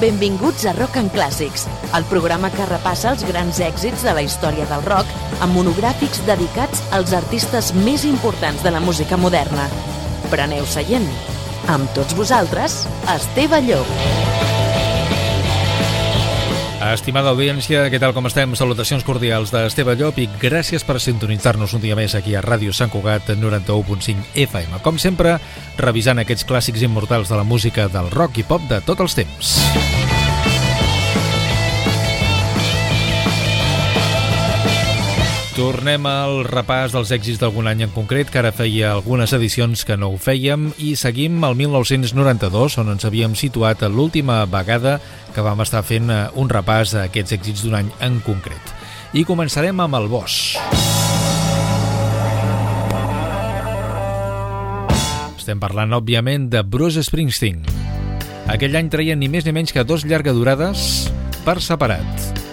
Benvinguts a Rock and Clàssics, el programa que repassa els grans èxits de la història del rock amb monogràfics dedicats als artistes més importants de la música moderna. Preneu seient. Amb tots vosaltres, Esteve Llop. Estimada audiència, què tal com estem? Salutacions cordials d'Esteve Llop i gràcies per sintonitzar-nos un dia més aquí a Ràdio Sant Cugat 91.5 FM. Com sempre, revisant aquests clàssics immortals de la música del rock i pop de tots els temps. Tornem al repàs dels èxits d'algun any en concret, que ara feia algunes edicions que no ho fèiem, i seguim al 1992, on ens havíem situat l'última vegada que vam estar fent eh, un repàs a aquests èxits d'un any en concret. I començarem amb el Bosch. Estem parlant, òbviament, de Bruce Springsteen. Aquell any treien ni més ni menys que dos llargadurades per separat.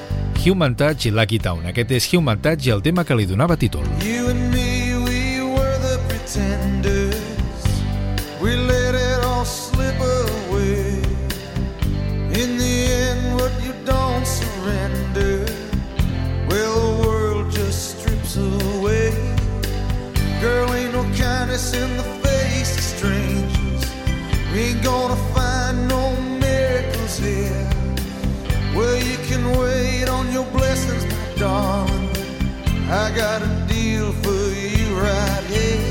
Human Touch i Lucky Town. Aquest és Human Touch i el tema que li donava títol. You and me, we were the pretenders. We let it all slip away. In the end, what you don't surrender, well, the world just strips away. Girl, ain't no kindness in the face of strangers. We ain't gonna your blessings, my darling. I got a deal for you right here.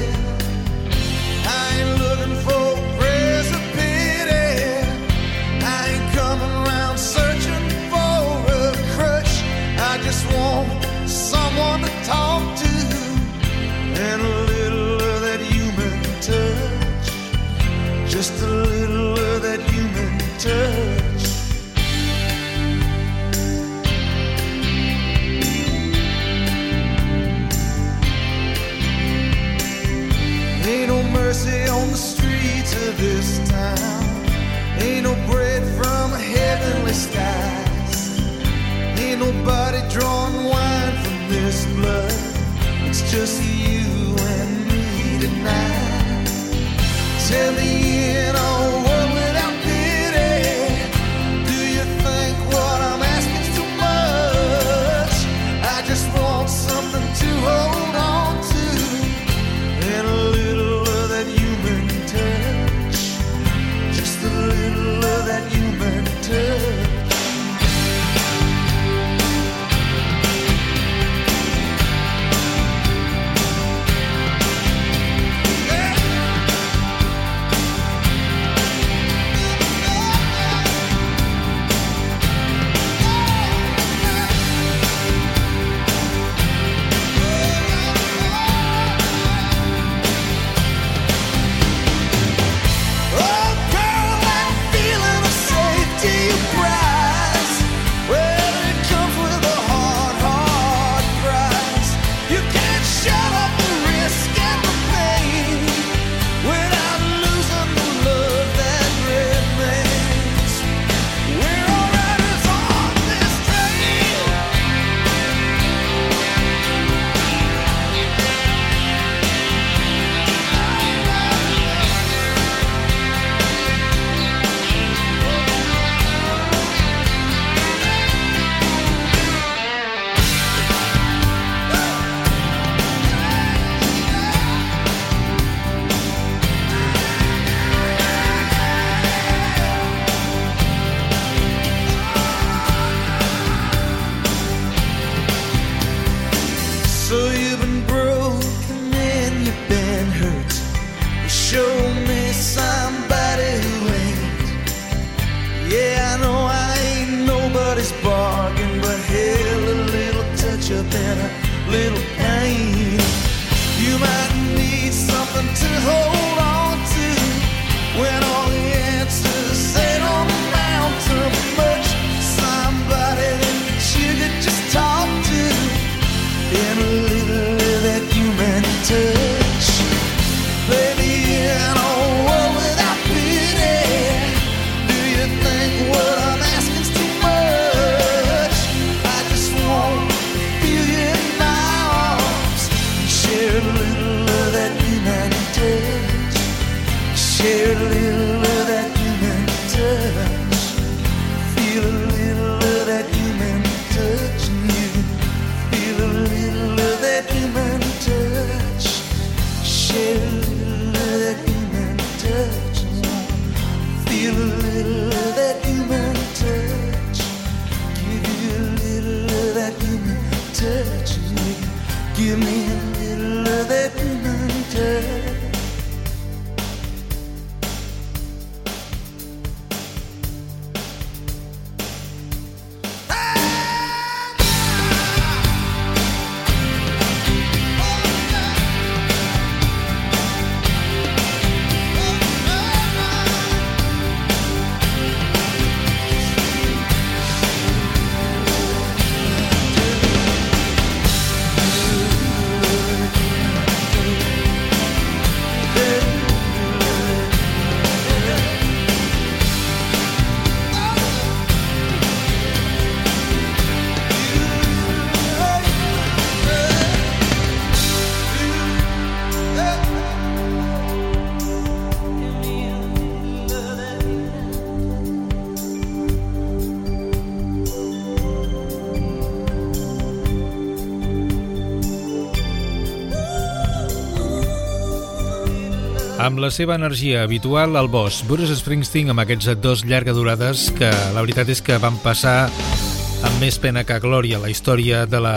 Amb la seva energia habitual, el boss Bruce Springsteen amb aquests dos llarga durades que la veritat és que van passar amb més pena que glòria la història de la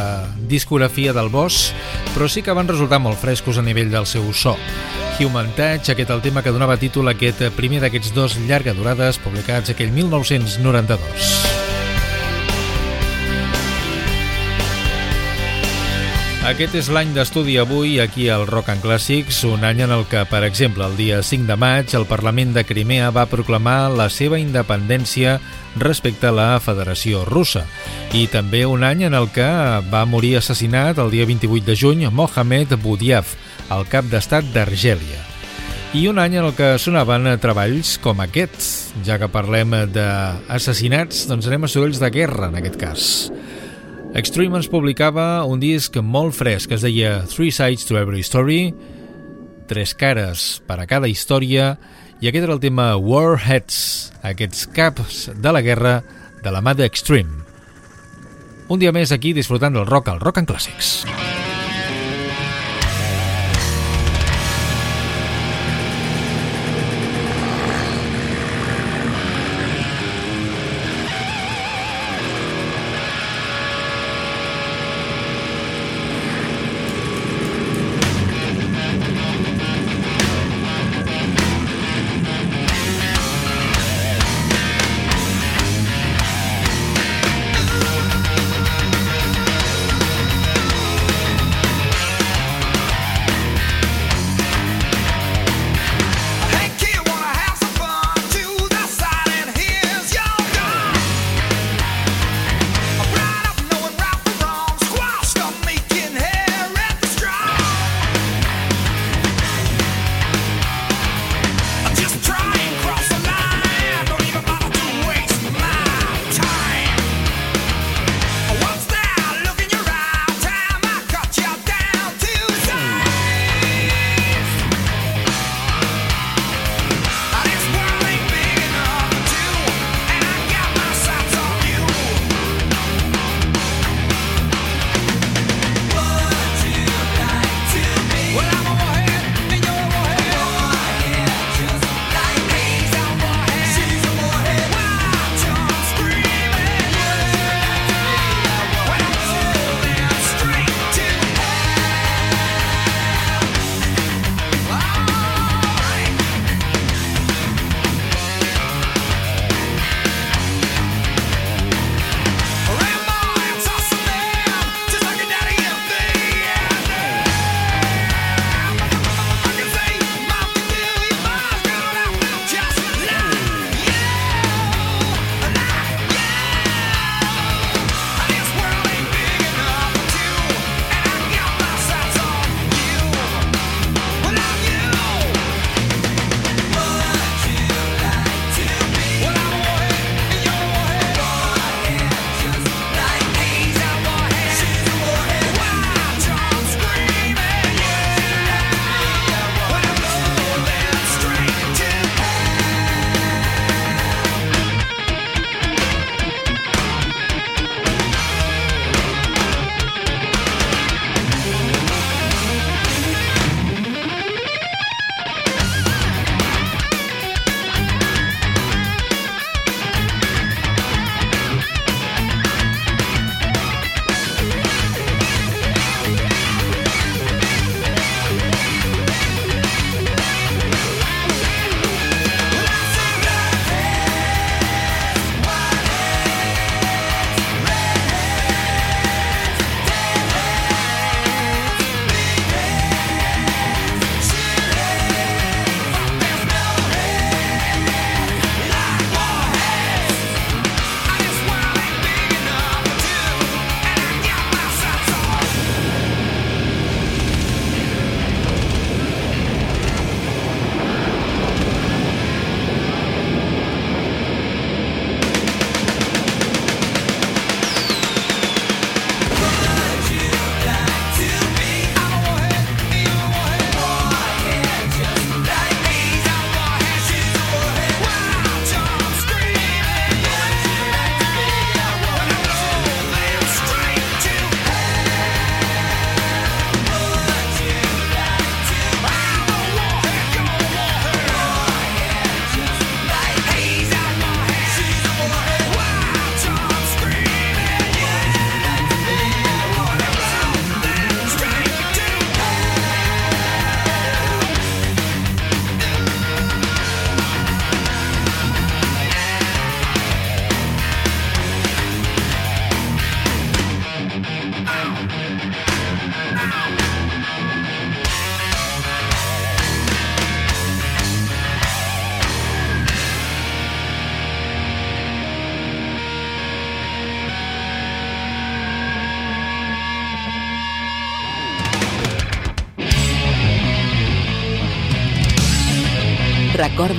discografia del boss, però sí que van resultar molt frescos a nivell del seu so. Human Touch, aquest el tema que donava títol a aquest primer d'aquests dos llarga durades publicats aquell 1992. Aquest és l'any d'estudi avui aquí al Rock and Classics, un any en el que, per exemple, el dia 5 de maig, el Parlament de Crimea va proclamar la seva independència respecte a la Federació Russa. I també un any en el que va morir assassinat el dia 28 de juny Mohamed Boudiaf, el cap d'estat d'Argèlia. I un any en el que sonaven treballs com aquests. Ja que parlem d'assassinats, doncs anem a sorolls de guerra, en aquest cas. Extreme ens publicava un disc molt fresc es deia Three Sides to Every Story, tres cares per a cada història, i aquest era el tema Warheads, aquests caps de la guerra de la mà d'Extreme. Un dia més aquí disfrutant del rock al Rock and Classics. recorda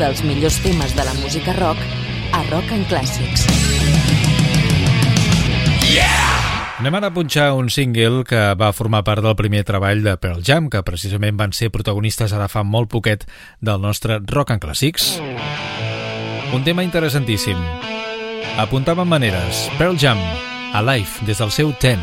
els millors temes de la música rock a Rock and Clàssics. Yeah! Anem ara a punxar un single que va formar part del primer treball de Pearl Jam, que precisament van ser protagonistes ara fa molt poquet del nostre Rock and Classics. Un tema interessantíssim. Apuntàvem maneres. Pearl Jam, Alive, des del seu Ten.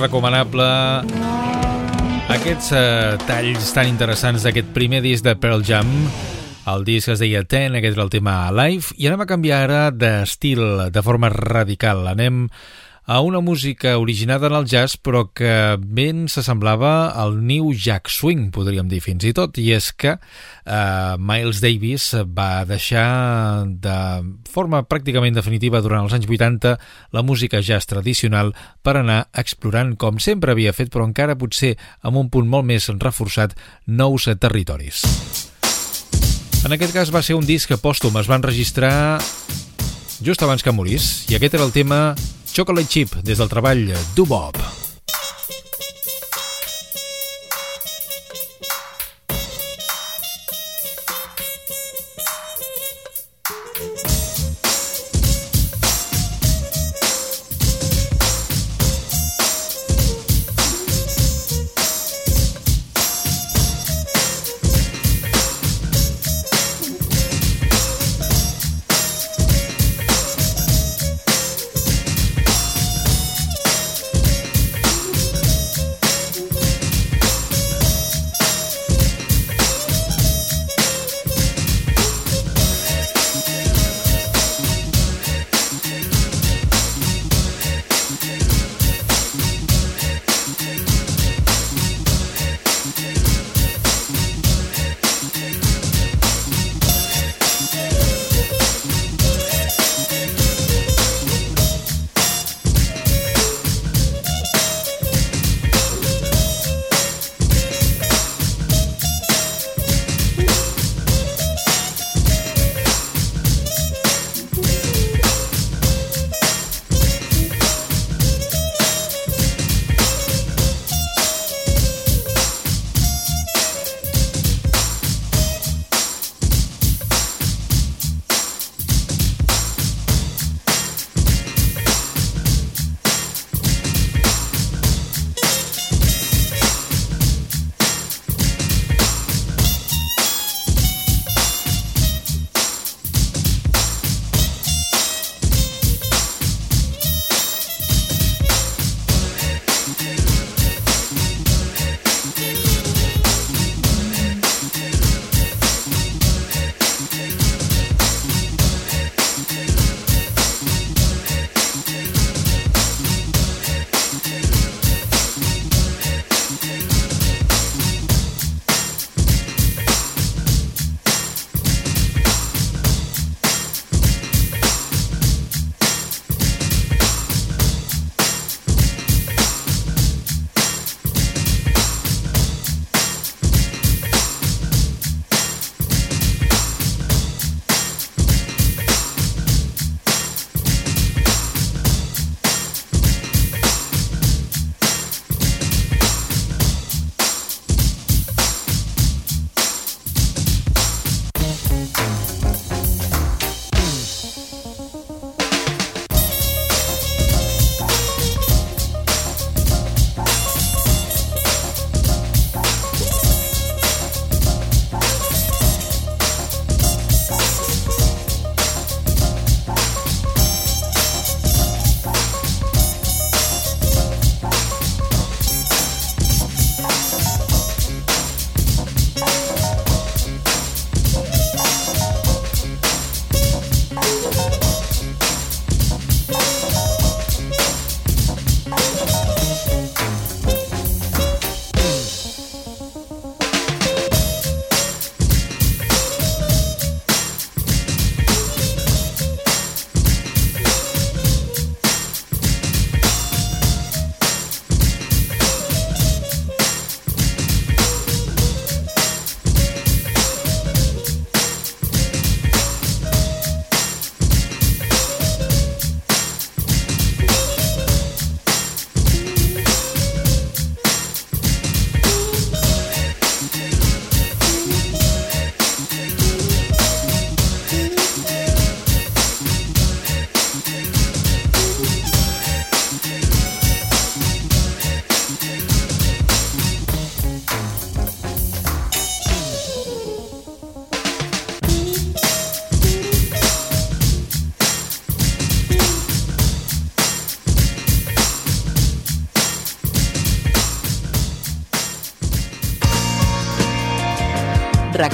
Molt recomanable aquests eh, talls tan interessants d'aquest primer disc de Pearl Jam. El disc es deia Ten, aquest era el tema Live i anem a canviar ara d'estil de forma radical, anem a una música originada en el jazz però que ben s'assemblava al New Jack Swing, podríem dir fins i tot, i és que eh, Miles Davis va deixar de forma pràcticament definitiva durant els anys 80 la música jazz tradicional per anar explorant, com sempre havia fet, però encara potser amb un punt molt més reforçat, nous territoris. En aquest cas va ser un disc pòstum, es van registrar just abans que morís, i aquest era el tema Chocolate Chip des del treball Do Bob.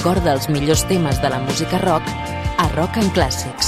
recorda els millors temes de la música rock a Rock en Classics.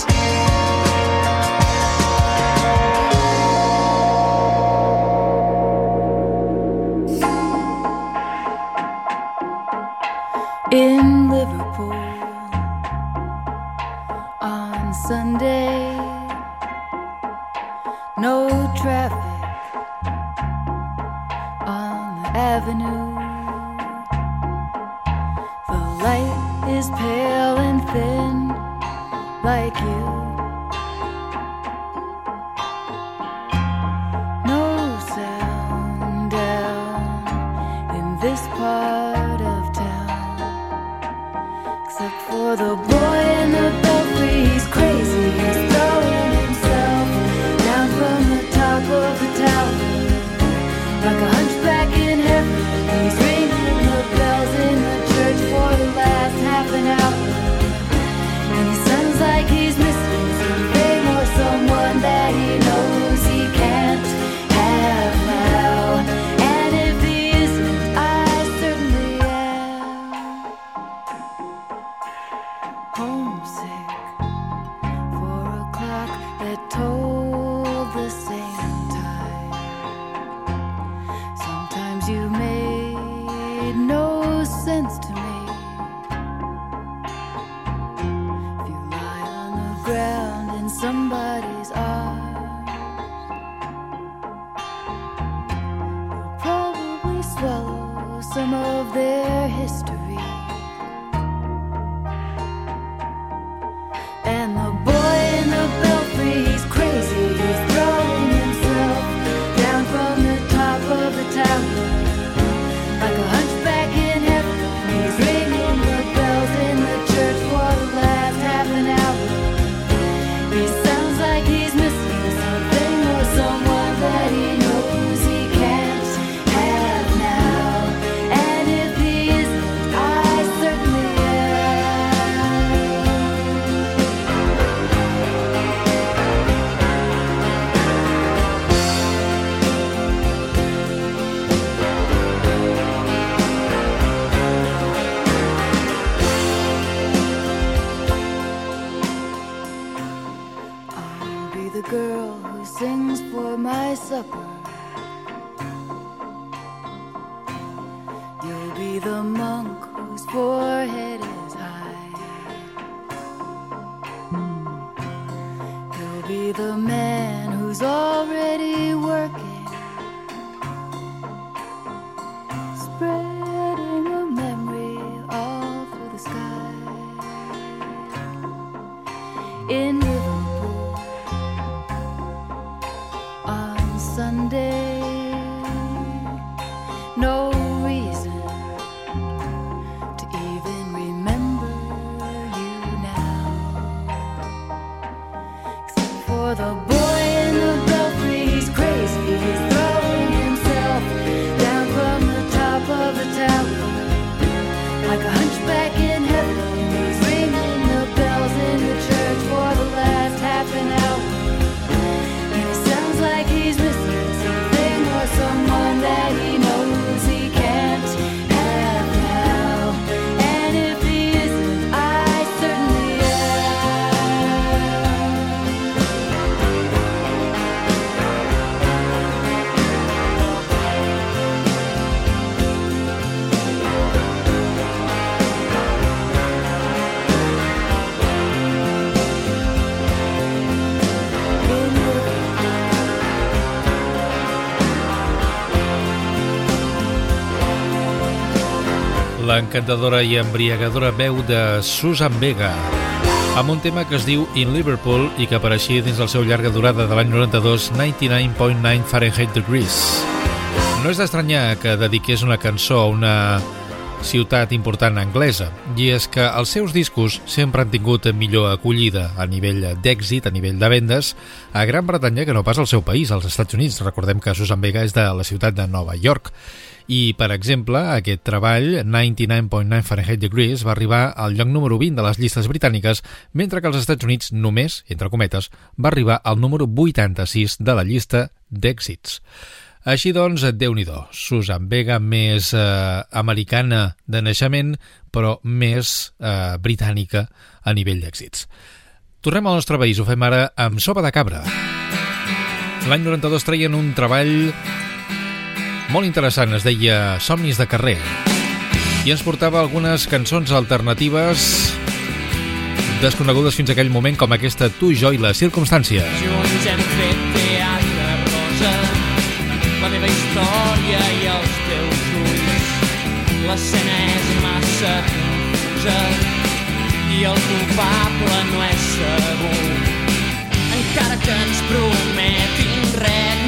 the monk whose forehead is high. Hmm. He'll be the man. l'encantadora encantadora i embriagadora veu de Susan Vega amb un tema que es diu In Liverpool i que apareixia dins la seu llarga durada de l'any 92 99.9 Fahrenheit Degrees. No és d'estranyar que dediqués una cançó a una ciutat important anglesa, i és que els seus discos sempre han tingut millor acollida a nivell d'èxit, a nivell de vendes, a Gran Bretanya que no pas al seu país, als Estats Units. Recordem que Susan Vega és de la ciutat de Nova York i, per exemple, aquest treball, 99.9 Fahrenheit Degrees, va arribar al lloc número 20 de les llistes britàniques, mentre que als Estats Units només, entre cometes, va arribar al número 86 de la llista d'èxits. Així doncs, déu nhi -do, Susan Vega, més eh, americana de naixement, però més eh, britànica a nivell d'èxits. Tornem al nostre país, ho fem ara amb sopa de cabra. L'any 92 traien un treball molt interessant, es deia Somnis de carrer, i ens portava algunes cançons alternatives desconegudes fins a aquell moment com aquesta Tu, jo i les circumstàncies. Junts hem fet teatre rosa, la meva història i els teus ulls. L'escena és massa confusa i el culpable no és segur. Encara que ens prometin regnes,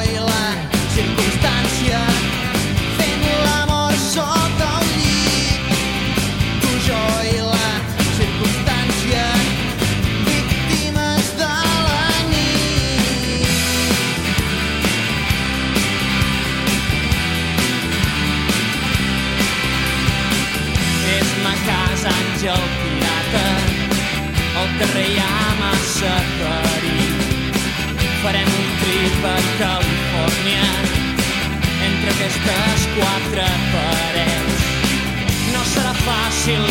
ha massa perill. Farem un trip a Califòrnia entre aquestes quatre parets. No serà fàcil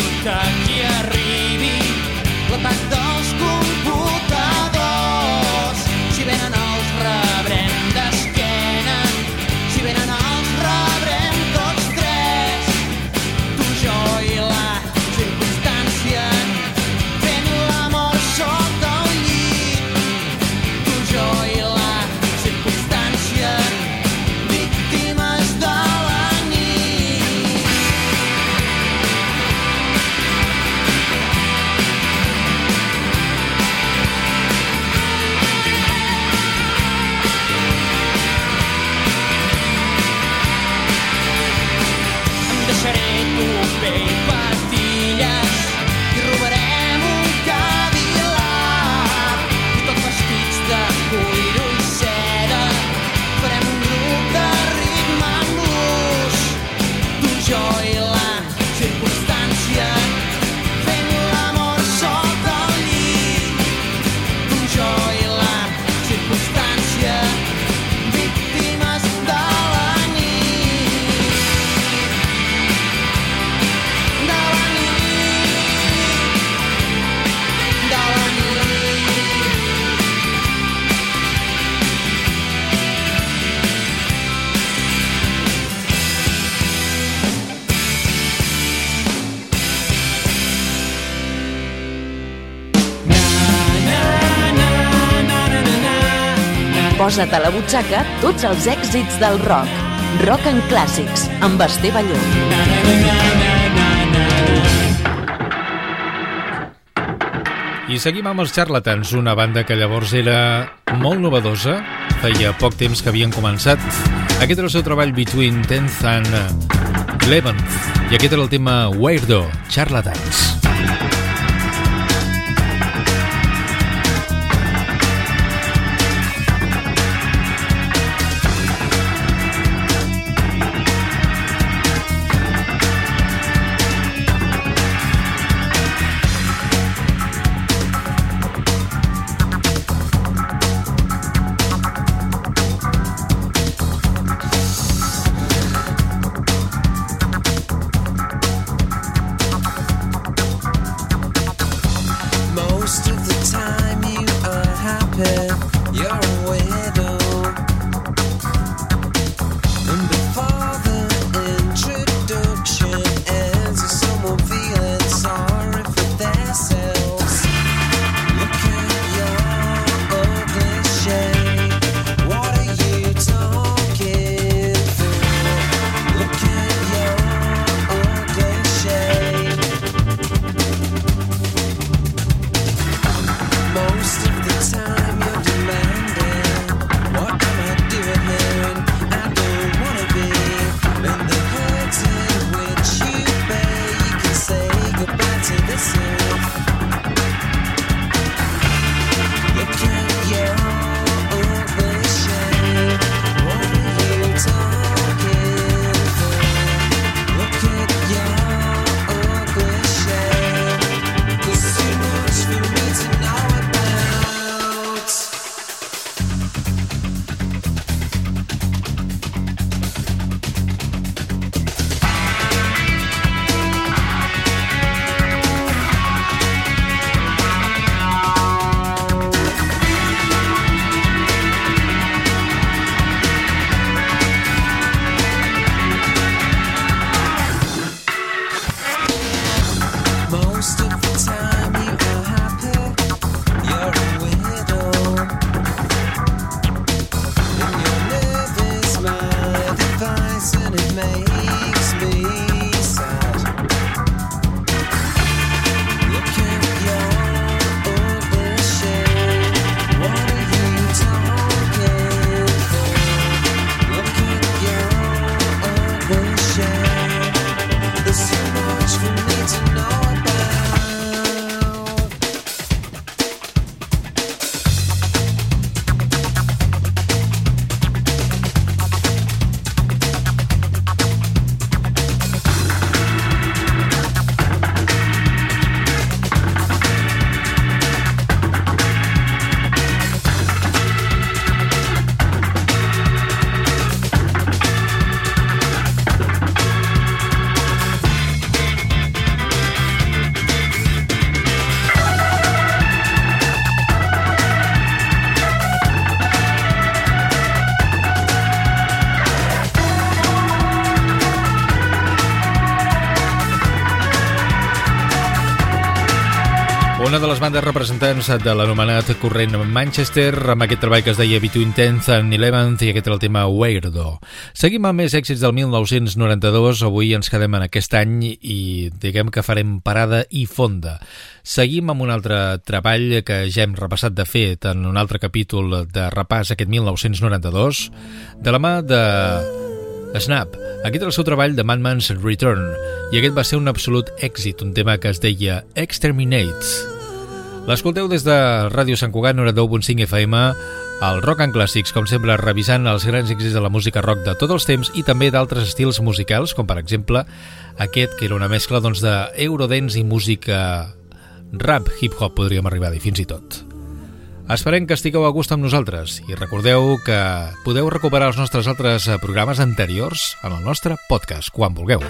Posa't a la butxaca tots els èxits del rock. Rock en clàssics, amb Esteve Llop. I seguim amb els Charlatans, una banda que llavors era molt novedosa, feia poc temps que havien començat. Aquest era el seu treball Between 10th and 11th, i aquest era el tema Weirdo, Charlatans. Les bandes representants de l'anomenat corrent Manchester, amb aquest treball que es deia Between 10th and 11th, i aquest era el tema Weirdo. Seguim amb més èxits del 1992, avui ens quedem en aquest any i diguem que farem parada i fonda. Seguim amb un altre treball que ja hem repassat de fet en un altre capítol de repàs aquest 1992, de la mà de Snap. Aquest era el seu treball de Madman's Return i aquest va ser un absolut èxit, un tema que es deia Exterminates. L'escolteu des de Ràdio Sant Cugat 92.5 FM al Rock and Clàssics, com sempre revisant els grans èxits de la música rock de tots els temps i també d'altres estils musicals, com per exemple aquest que era una mescla doncs, d'eurodance i música rap, hip-hop podríem arribar a dir fins i tot. Esperem que estigueu a gust amb nosaltres i recordeu que podeu recuperar els nostres altres programes anteriors en el nostre podcast quan vulgueu.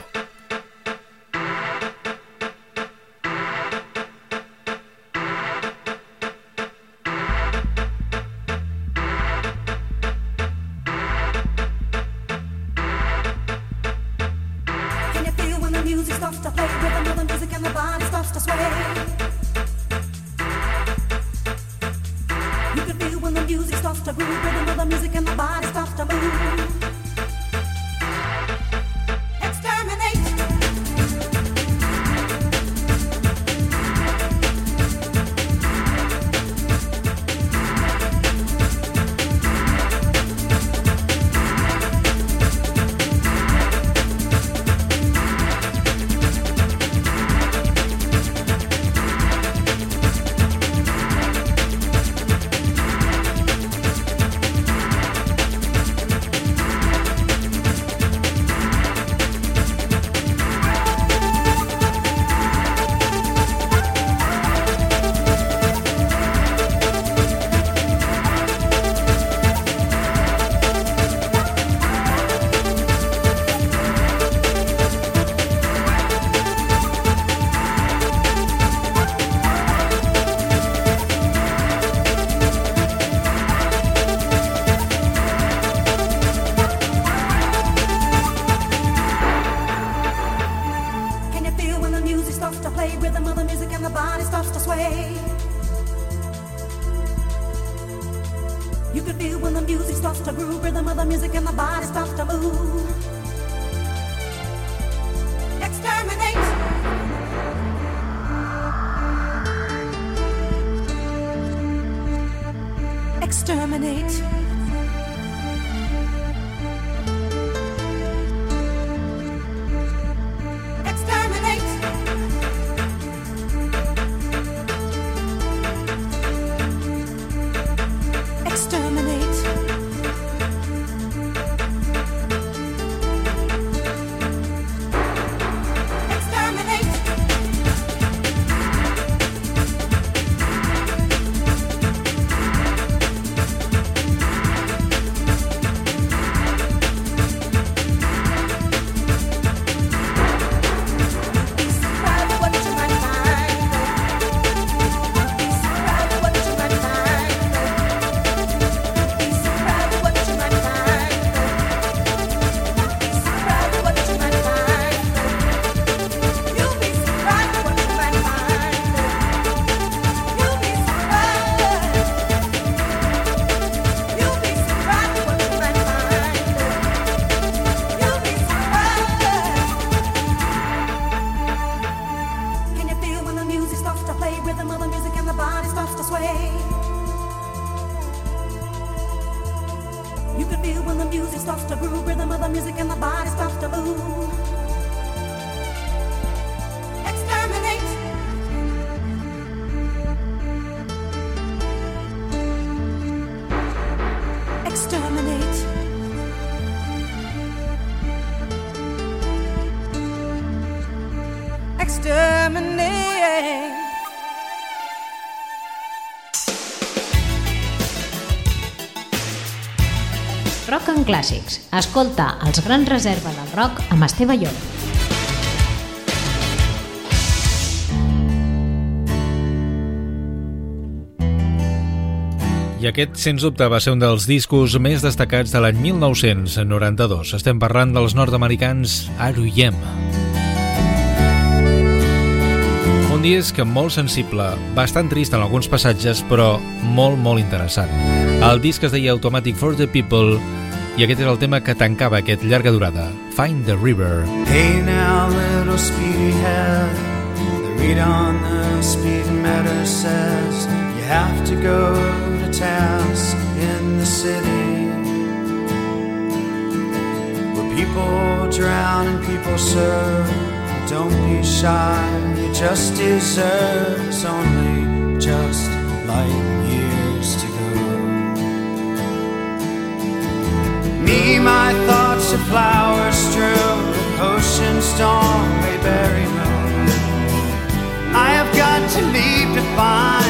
Clàssics. Escolta els grans reserva del rock amb Esteve Llop. I aquest, sens dubte, va ser un dels discos més destacats de l'any 1992. Estem parlant dels nord-americans R.E.M. un disc molt sensible, bastant trist en alguns passatges, però molt, molt interessant. El disc es deia Automatic for the People i aquest era el tema que tancava aquest llarga durada, Find the River. Hey now, little the read on the speedometer says you have to go to task in the city. Where people drown and people serve, don't be shy, you just deserve. Only just Me, my thoughts are flowers strewn, ocean storm may bury me. I have got to leave to find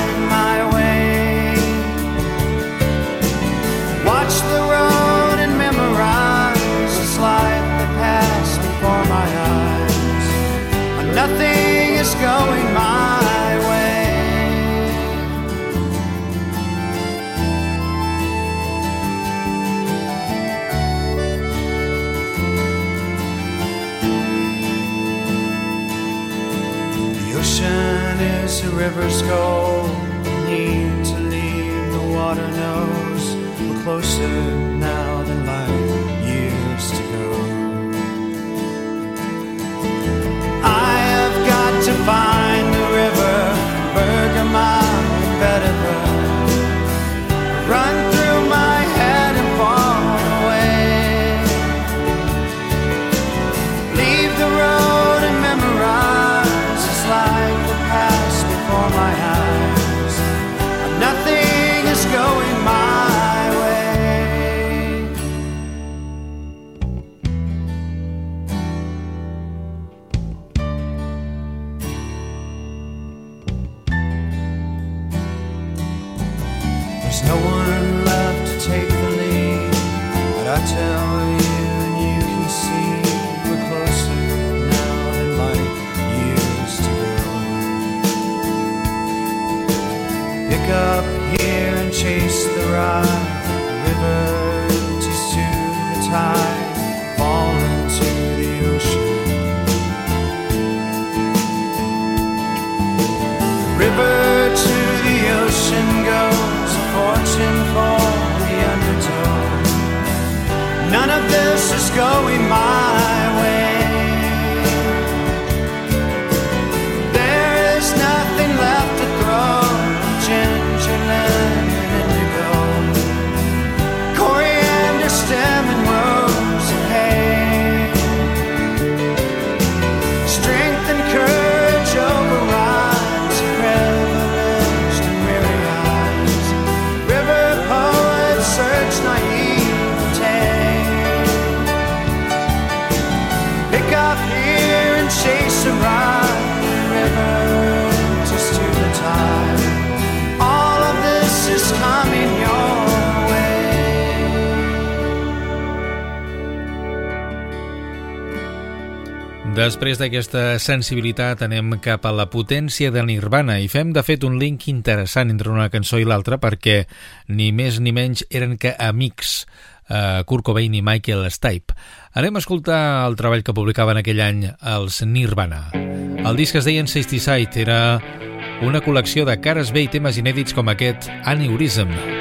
river's goal. Need to leave the water knows we're closer now than light years to go. I have got to find going my Després d'aquesta sensibilitat anem cap a la potència de Nirvana i fem de fet un link interessant entre una cançó i l'altra perquè ni més ni menys eren que amics eh, Kurt Cobain i Michael Stipe. Anem a escoltar el treball que publicaven aquell any els Nirvana. El disc es deia Sixty Side, era una col·lecció de cares bé i temes inèdits com aquest Aneurism. Thank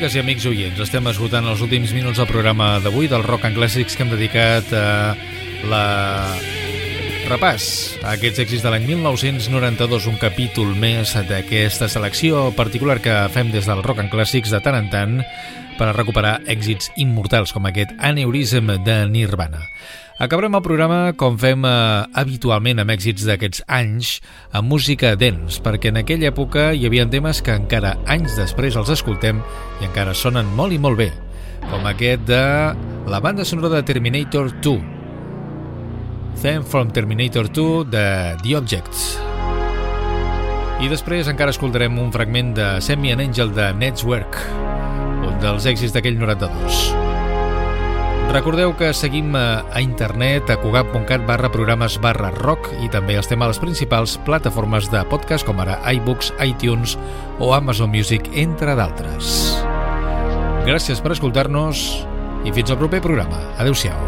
Amigues i amics oients, estem esgotant els últims minuts del programa d'avui del Rock and Classics que hem dedicat a la repàs a aquests èxits de l'any 1992, un capítol més d'aquesta selecció particular que fem des del Rock and Classics de tant en tant per a recuperar èxits immortals com aquest Aneurism de Nirvana. Acabarem el programa com fem eh, habitualment amb èxits d'aquests anys amb música dance, perquè en aquella època hi havia temes que encara anys després els escoltem i encara sonen molt i molt bé, com aquest de la banda sonora de Terminator 2, Theme from Terminator 2 de The Objects. I després encara escoltarem un fragment de Send Me an Angel de Network, un dels èxits d'aquell 92. Recordeu que seguim a, internet a cugat.cat barra programes barra rock i també estem a les principals plataformes de podcast com ara iBooks, iTunes o Amazon Music, entre d'altres. Gràcies per escoltar-nos i fins al proper programa. Adéu-siau.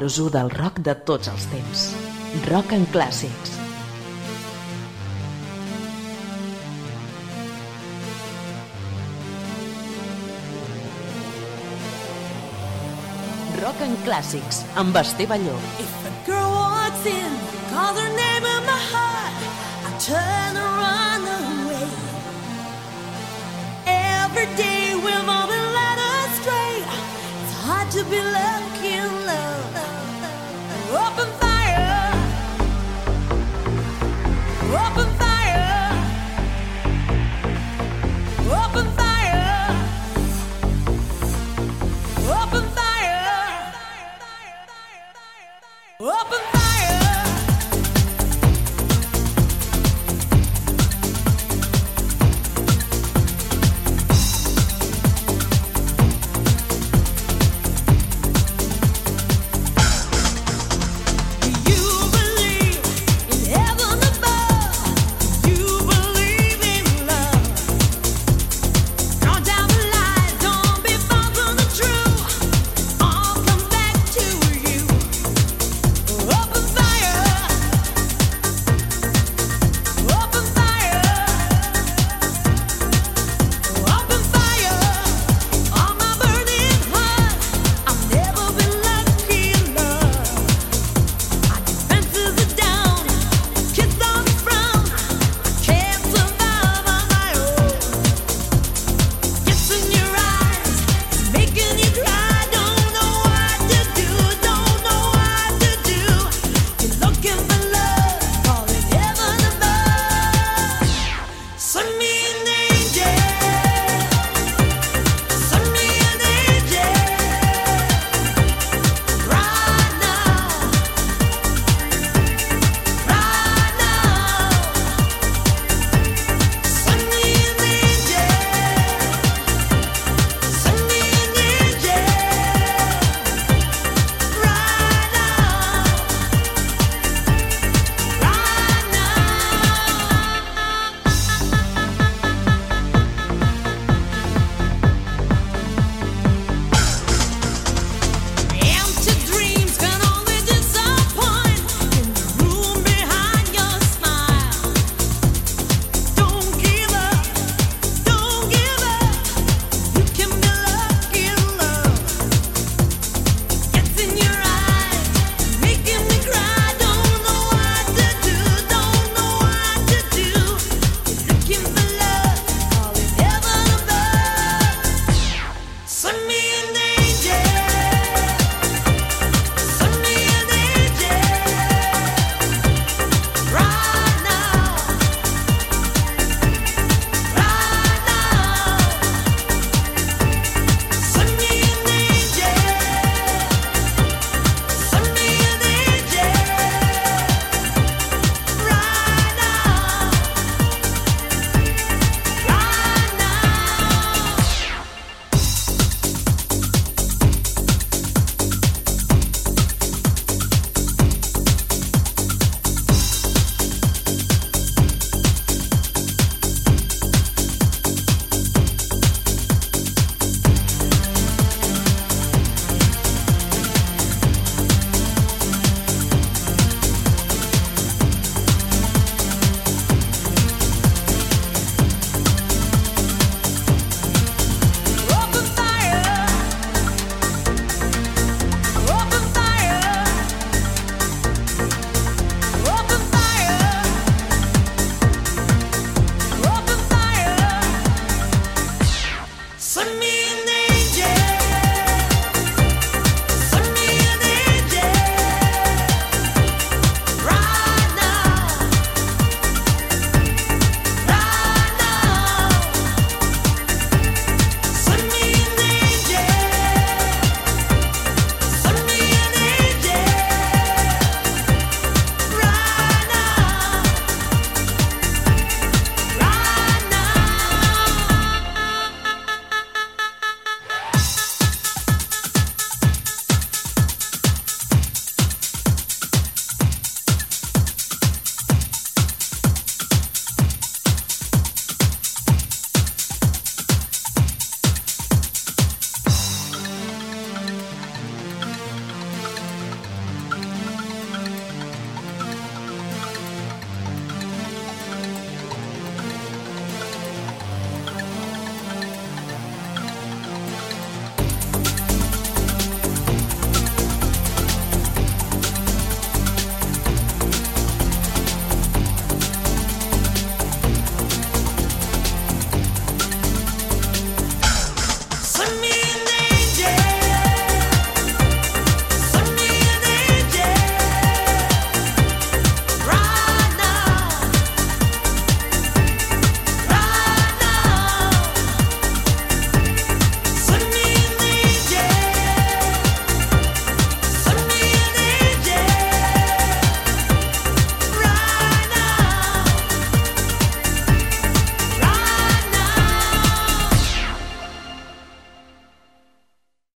Els números 1 del rock de tots els temps. Rock en clàssics. Rock en clàssics, amb Esteve Llop. If a girl walks in, calls her name in my heart, I turn run away. Every day we've all been led astray. It's hard to be lucky up and